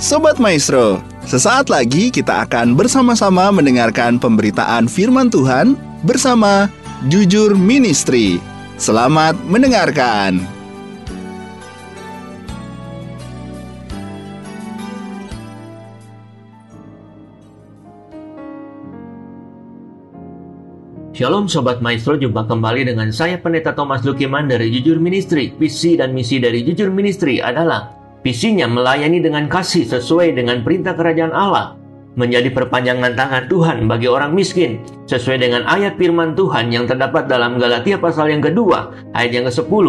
Sobat Maestro, sesaat lagi kita akan bersama-sama mendengarkan pemberitaan firman Tuhan bersama Jujur Ministry. Selamat mendengarkan. Shalom Sobat Maestro, jumpa kembali dengan saya Pendeta Thomas Lukiman dari Jujur Ministry. Visi dan misi dari Jujur Ministry adalah Visinya melayani dengan kasih sesuai dengan perintah kerajaan Allah, menjadi perpanjangan tangan Tuhan bagi orang miskin, sesuai dengan ayat firman Tuhan yang terdapat dalam Galatia pasal yang kedua, ayat yang ke-10,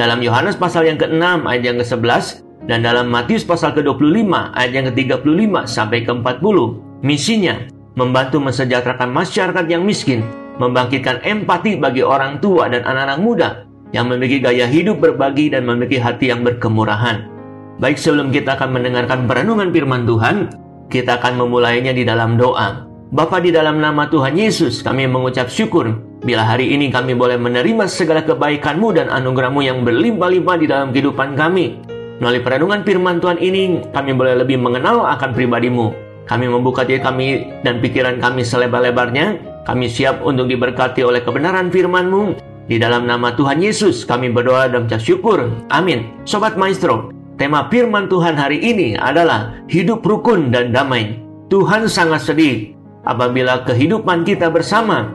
dalam Yohanes pasal yang ke-6, ayat yang ke-11, dan dalam Matius pasal ke-25, ayat yang ke-35 sampai ke-40. Misinya, membantu mensejahterakan masyarakat yang miskin, membangkitkan empati bagi orang tua dan anak-anak muda yang memiliki gaya hidup berbagi dan memiliki hati yang berkemurahan. Baik sebelum kita akan mendengarkan perenungan firman Tuhan, kita akan memulainya di dalam doa. Bapa di dalam nama Tuhan Yesus, kami mengucap syukur bila hari ini kami boleh menerima segala kebaikan-Mu dan anugerah-Mu yang berlimpah-limpah di dalam kehidupan kami. Melalui perenungan firman Tuhan ini, kami boleh lebih mengenal akan pribadi-Mu. Kami membuka diri kami dan pikiran kami selebar-lebarnya. Kami siap untuk diberkati oleh kebenaran firman-Mu. Di dalam nama Tuhan Yesus, kami berdoa dan mengucap syukur. Amin. Sobat Maestro, Tema firman Tuhan hari ini adalah hidup rukun dan damai. Tuhan sangat sedih apabila kehidupan kita bersama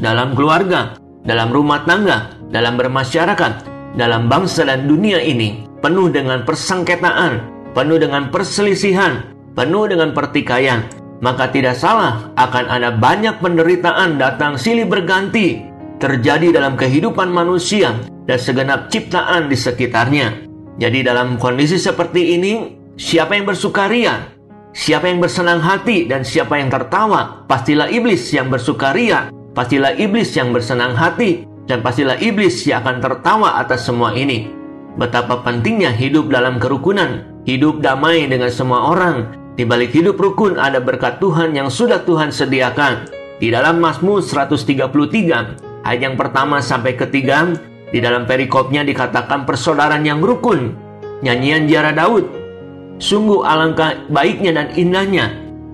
dalam keluarga, dalam rumah tangga, dalam bermasyarakat, dalam bangsa dan dunia ini penuh dengan persengketaan, penuh dengan perselisihan, penuh dengan pertikaian. Maka tidak salah akan ada banyak penderitaan datang silih berganti terjadi dalam kehidupan manusia dan segenap ciptaan di sekitarnya. Jadi dalam kondisi seperti ini, siapa yang bersukaria, siapa yang bersenang hati, dan siapa yang tertawa, pastilah iblis yang bersukaria, pastilah iblis yang bersenang hati, dan pastilah iblis yang akan tertawa atas semua ini. Betapa pentingnya hidup dalam kerukunan, hidup damai dengan semua orang. Di balik hidup rukun ada berkat Tuhan yang sudah Tuhan sediakan. Di dalam Mazmur 133, ayat yang pertama sampai ketiga, di dalam perikopnya dikatakan persaudaraan yang rukun. Nyanyian Jara Daud. Sungguh alangkah baiknya dan indahnya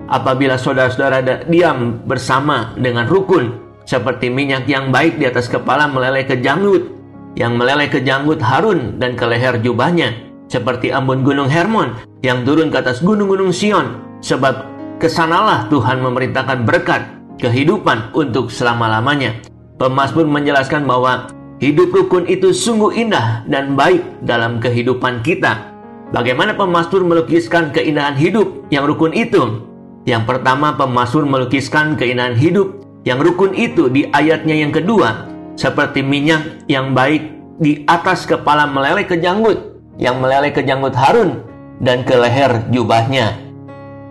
apabila saudara-saudara diam bersama dengan rukun seperti minyak yang baik di atas kepala meleleh ke janggut yang meleleh ke janggut Harun dan ke leher jubahnya seperti ambun gunung Hermon yang turun ke atas gunung-gunung Sion sebab ke sanalah Tuhan memerintahkan berkat kehidupan untuk selama-lamanya. Pemasmur menjelaskan bahwa Hidup rukun itu sungguh indah dan baik dalam kehidupan kita. Bagaimana pemastur melukiskan keindahan hidup yang rukun itu? Yang pertama, pemastur melukiskan keindahan hidup yang rukun itu di ayatnya yang kedua, seperti minyak yang baik di atas kepala meleleh ke janggut, yang meleleh ke janggut Harun dan ke leher jubahnya.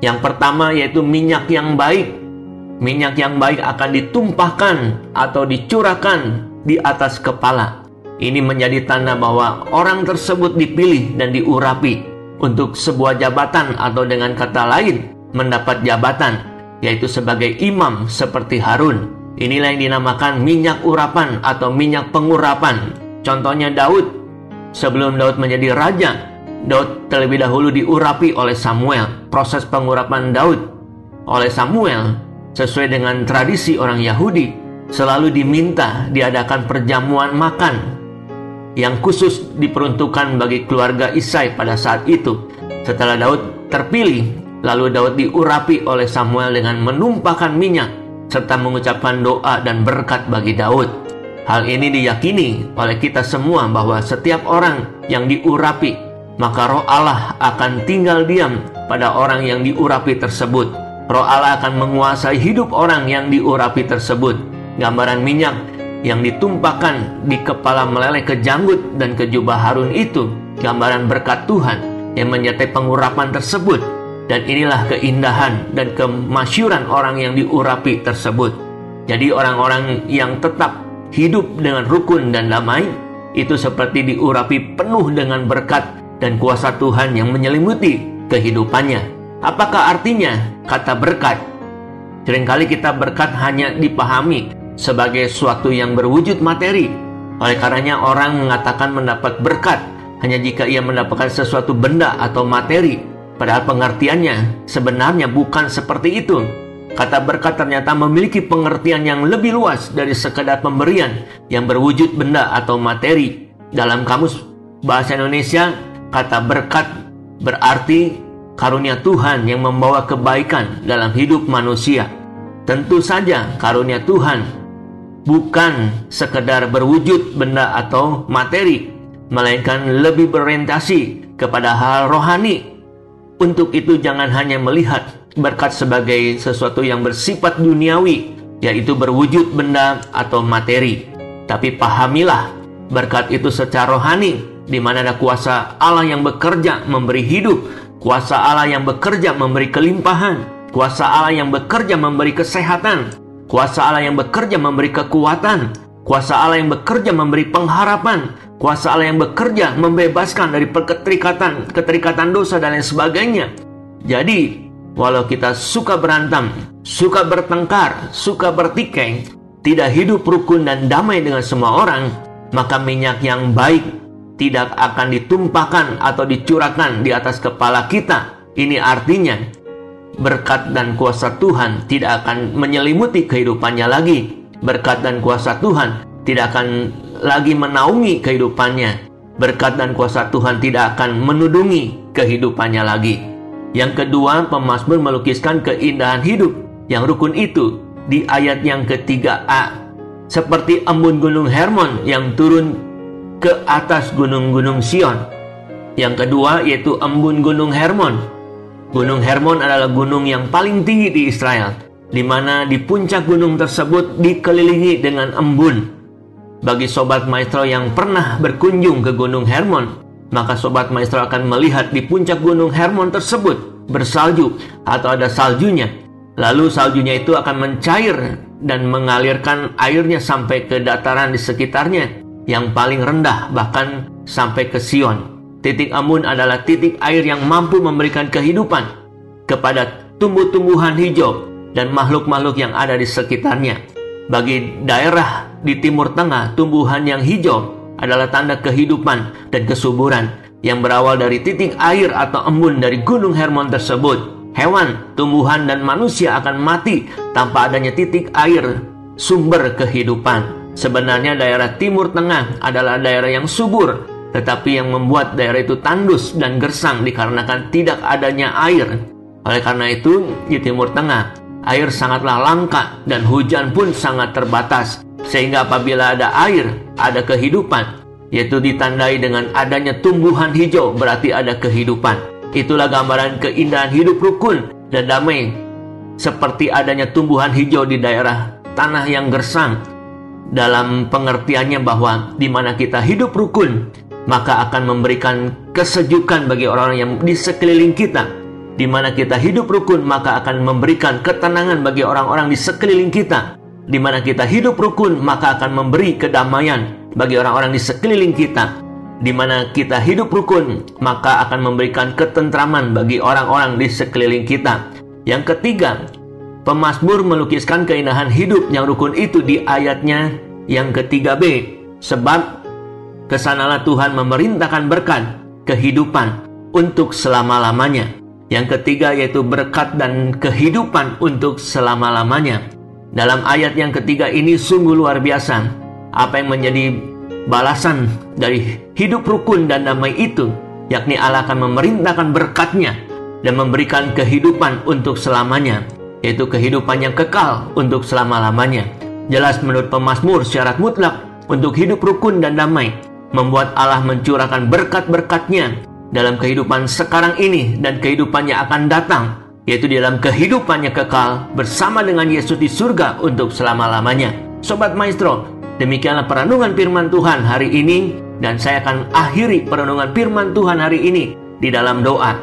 Yang pertama yaitu minyak yang baik. Minyak yang baik akan ditumpahkan atau dicurahkan di atas kepala. Ini menjadi tanda bahwa orang tersebut dipilih dan diurapi untuk sebuah jabatan atau dengan kata lain mendapat jabatan yaitu sebagai imam seperti Harun. Inilah yang dinamakan minyak urapan atau minyak pengurapan. Contohnya Daud. Sebelum Daud menjadi raja, Daud terlebih dahulu diurapi oleh Samuel. Proses pengurapan Daud oleh Samuel sesuai dengan tradisi orang Yahudi selalu diminta diadakan perjamuan makan yang khusus diperuntukkan bagi keluarga Isai pada saat itu. Setelah Daud terpilih, lalu Daud diurapi oleh Samuel dengan menumpahkan minyak serta mengucapkan doa dan berkat bagi Daud. Hal ini diyakini oleh kita semua bahwa setiap orang yang diurapi, maka roh Allah akan tinggal diam pada orang yang diurapi tersebut. Roh Allah akan menguasai hidup orang yang diurapi tersebut gambaran minyak yang ditumpahkan di kepala meleleh ke janggut dan ke jubah Harun itu gambaran berkat Tuhan yang menyertai pengurapan tersebut. Dan inilah keindahan dan kemasyuran orang yang diurapi tersebut. Jadi orang-orang yang tetap hidup dengan rukun dan damai itu seperti diurapi penuh dengan berkat dan kuasa Tuhan yang menyelimuti kehidupannya. Apakah artinya kata berkat? Seringkali kita berkat hanya dipahami sebagai suatu yang berwujud materi. Oleh karenanya orang mengatakan mendapat berkat hanya jika ia mendapatkan sesuatu benda atau materi. Padahal pengertiannya sebenarnya bukan seperti itu. Kata berkat ternyata memiliki pengertian yang lebih luas dari sekedar pemberian yang berwujud benda atau materi. Dalam kamus bahasa Indonesia, kata berkat berarti karunia Tuhan yang membawa kebaikan dalam hidup manusia. Tentu saja karunia Tuhan bukan sekedar berwujud benda atau materi, melainkan lebih berorientasi kepada hal rohani. Untuk itu jangan hanya melihat berkat sebagai sesuatu yang bersifat duniawi, yaitu berwujud benda atau materi. Tapi pahamilah, berkat itu secara rohani, di mana ada kuasa Allah yang bekerja memberi hidup, kuasa Allah yang bekerja memberi kelimpahan, kuasa Allah yang bekerja memberi kesehatan, kuasa Allah yang bekerja memberi kekuatan, kuasa Allah yang bekerja memberi pengharapan, kuasa Allah yang bekerja membebaskan dari keterikatan, keterikatan dosa dan lain sebagainya. Jadi, Walau kita suka berantem, suka bertengkar, suka bertikai, tidak hidup rukun dan damai dengan semua orang, maka minyak yang baik tidak akan ditumpahkan atau dicurahkan di atas kepala kita. Ini artinya berkat dan kuasa Tuhan tidak akan menyelimuti kehidupannya lagi. Berkat dan kuasa Tuhan tidak akan lagi menaungi kehidupannya. Berkat dan kuasa Tuhan tidak akan menudungi kehidupannya lagi. Yang kedua, pemazmur melukiskan keindahan hidup yang rukun itu di ayat yang ketiga A. Seperti embun gunung Hermon yang turun ke atas gunung-gunung Sion. Yang kedua yaitu embun gunung Hermon. Gunung Hermon adalah gunung yang paling tinggi di Israel, di mana di puncak gunung tersebut dikelilingi dengan embun. Bagi sobat maestro yang pernah berkunjung ke Gunung Hermon, maka sobat maestro akan melihat di puncak gunung Hermon tersebut bersalju atau ada saljunya. Lalu saljunya itu akan mencair dan mengalirkan airnya sampai ke dataran di sekitarnya yang paling rendah bahkan sampai ke Sion. Titik Amun adalah titik air yang mampu memberikan kehidupan kepada tumbuh-tumbuhan hijau dan makhluk-makhluk yang ada di sekitarnya. Bagi daerah di Timur Tengah, tumbuhan yang hijau adalah tanda kehidupan dan kesuburan yang berawal dari titik air atau embun dari gunung Hermon tersebut. Hewan, tumbuhan, dan manusia akan mati tanpa adanya titik air sumber kehidupan. Sebenarnya daerah Timur Tengah adalah daerah yang subur, tetapi yang membuat daerah itu tandus dan gersang dikarenakan tidak adanya air. Oleh karena itu, di Timur Tengah, air sangatlah langka dan hujan pun sangat terbatas. Sehingga apabila ada air, ada kehidupan, yaitu ditandai dengan adanya tumbuhan hijau berarti ada kehidupan. Itulah gambaran keindahan hidup rukun dan damai seperti adanya tumbuhan hijau di daerah tanah yang gersang dalam pengertiannya bahwa di mana kita hidup rukun maka akan memberikan kesejukan bagi orang-orang yang di sekeliling kita di mana kita hidup rukun maka akan memberikan ketenangan bagi orang-orang di sekeliling kita di mana kita hidup rukun, maka akan memberi kedamaian bagi orang-orang di sekeliling kita. Di mana kita hidup rukun, maka akan memberikan ketentraman bagi orang-orang di sekeliling kita. Yang ketiga, pemazmur melukiskan keindahan hidup yang rukun itu di ayatnya yang ketiga B. Sebab ke sanalah Tuhan memerintahkan berkat kehidupan untuk selama-lamanya. Yang ketiga yaitu berkat dan kehidupan untuk selama-lamanya. Dalam ayat yang ketiga ini sungguh luar biasa. Apa yang menjadi balasan dari hidup rukun dan damai itu, yakni Allah akan memerintahkan berkatnya dan memberikan kehidupan untuk selamanya, yaitu kehidupan yang kekal untuk selama-lamanya. Jelas menurut pemazmur syarat mutlak untuk hidup rukun dan damai, membuat Allah mencurahkan berkat-berkatnya dalam kehidupan sekarang ini dan kehidupannya akan datang yaitu dalam kehidupannya kekal bersama dengan Yesus di surga untuk selama-lamanya. Sobat Maestro, demikianlah perenungan firman Tuhan hari ini dan saya akan akhiri perenungan firman Tuhan hari ini di dalam doa.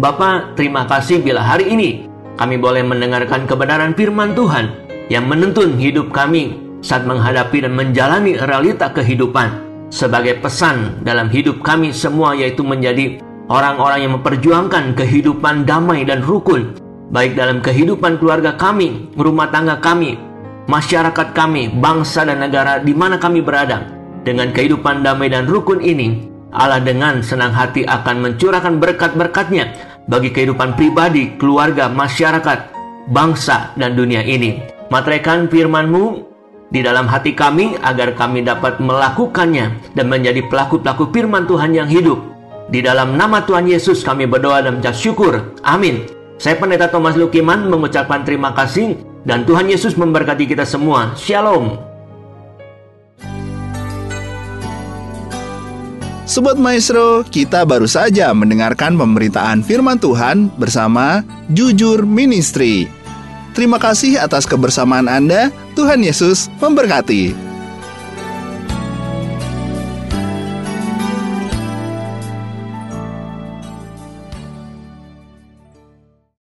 Bapak, terima kasih bila hari ini kami boleh mendengarkan kebenaran firman Tuhan yang menuntun hidup kami saat menghadapi dan menjalani realita kehidupan sebagai pesan dalam hidup kami semua yaitu menjadi orang-orang yang memperjuangkan kehidupan damai dan rukun, baik dalam kehidupan keluarga kami, rumah tangga kami, masyarakat kami, bangsa dan negara di mana kami berada. Dengan kehidupan damai dan rukun ini, Allah dengan senang hati akan mencurahkan berkat-berkatnya bagi kehidupan pribadi, keluarga, masyarakat, bangsa, dan dunia ini. Materaikan firman-Mu di dalam hati kami agar kami dapat melakukannya dan menjadi pelaku-pelaku firman Tuhan yang hidup. Di dalam nama Tuhan Yesus kami berdoa dan mengucap syukur. Amin. Saya Pendeta Thomas Lukiman mengucapkan terima kasih dan Tuhan Yesus memberkati kita semua. Shalom. Sobat Maestro, kita baru saja mendengarkan pemberitaan firman Tuhan bersama Jujur Ministry. Terima kasih atas kebersamaan Anda. Tuhan Yesus memberkati.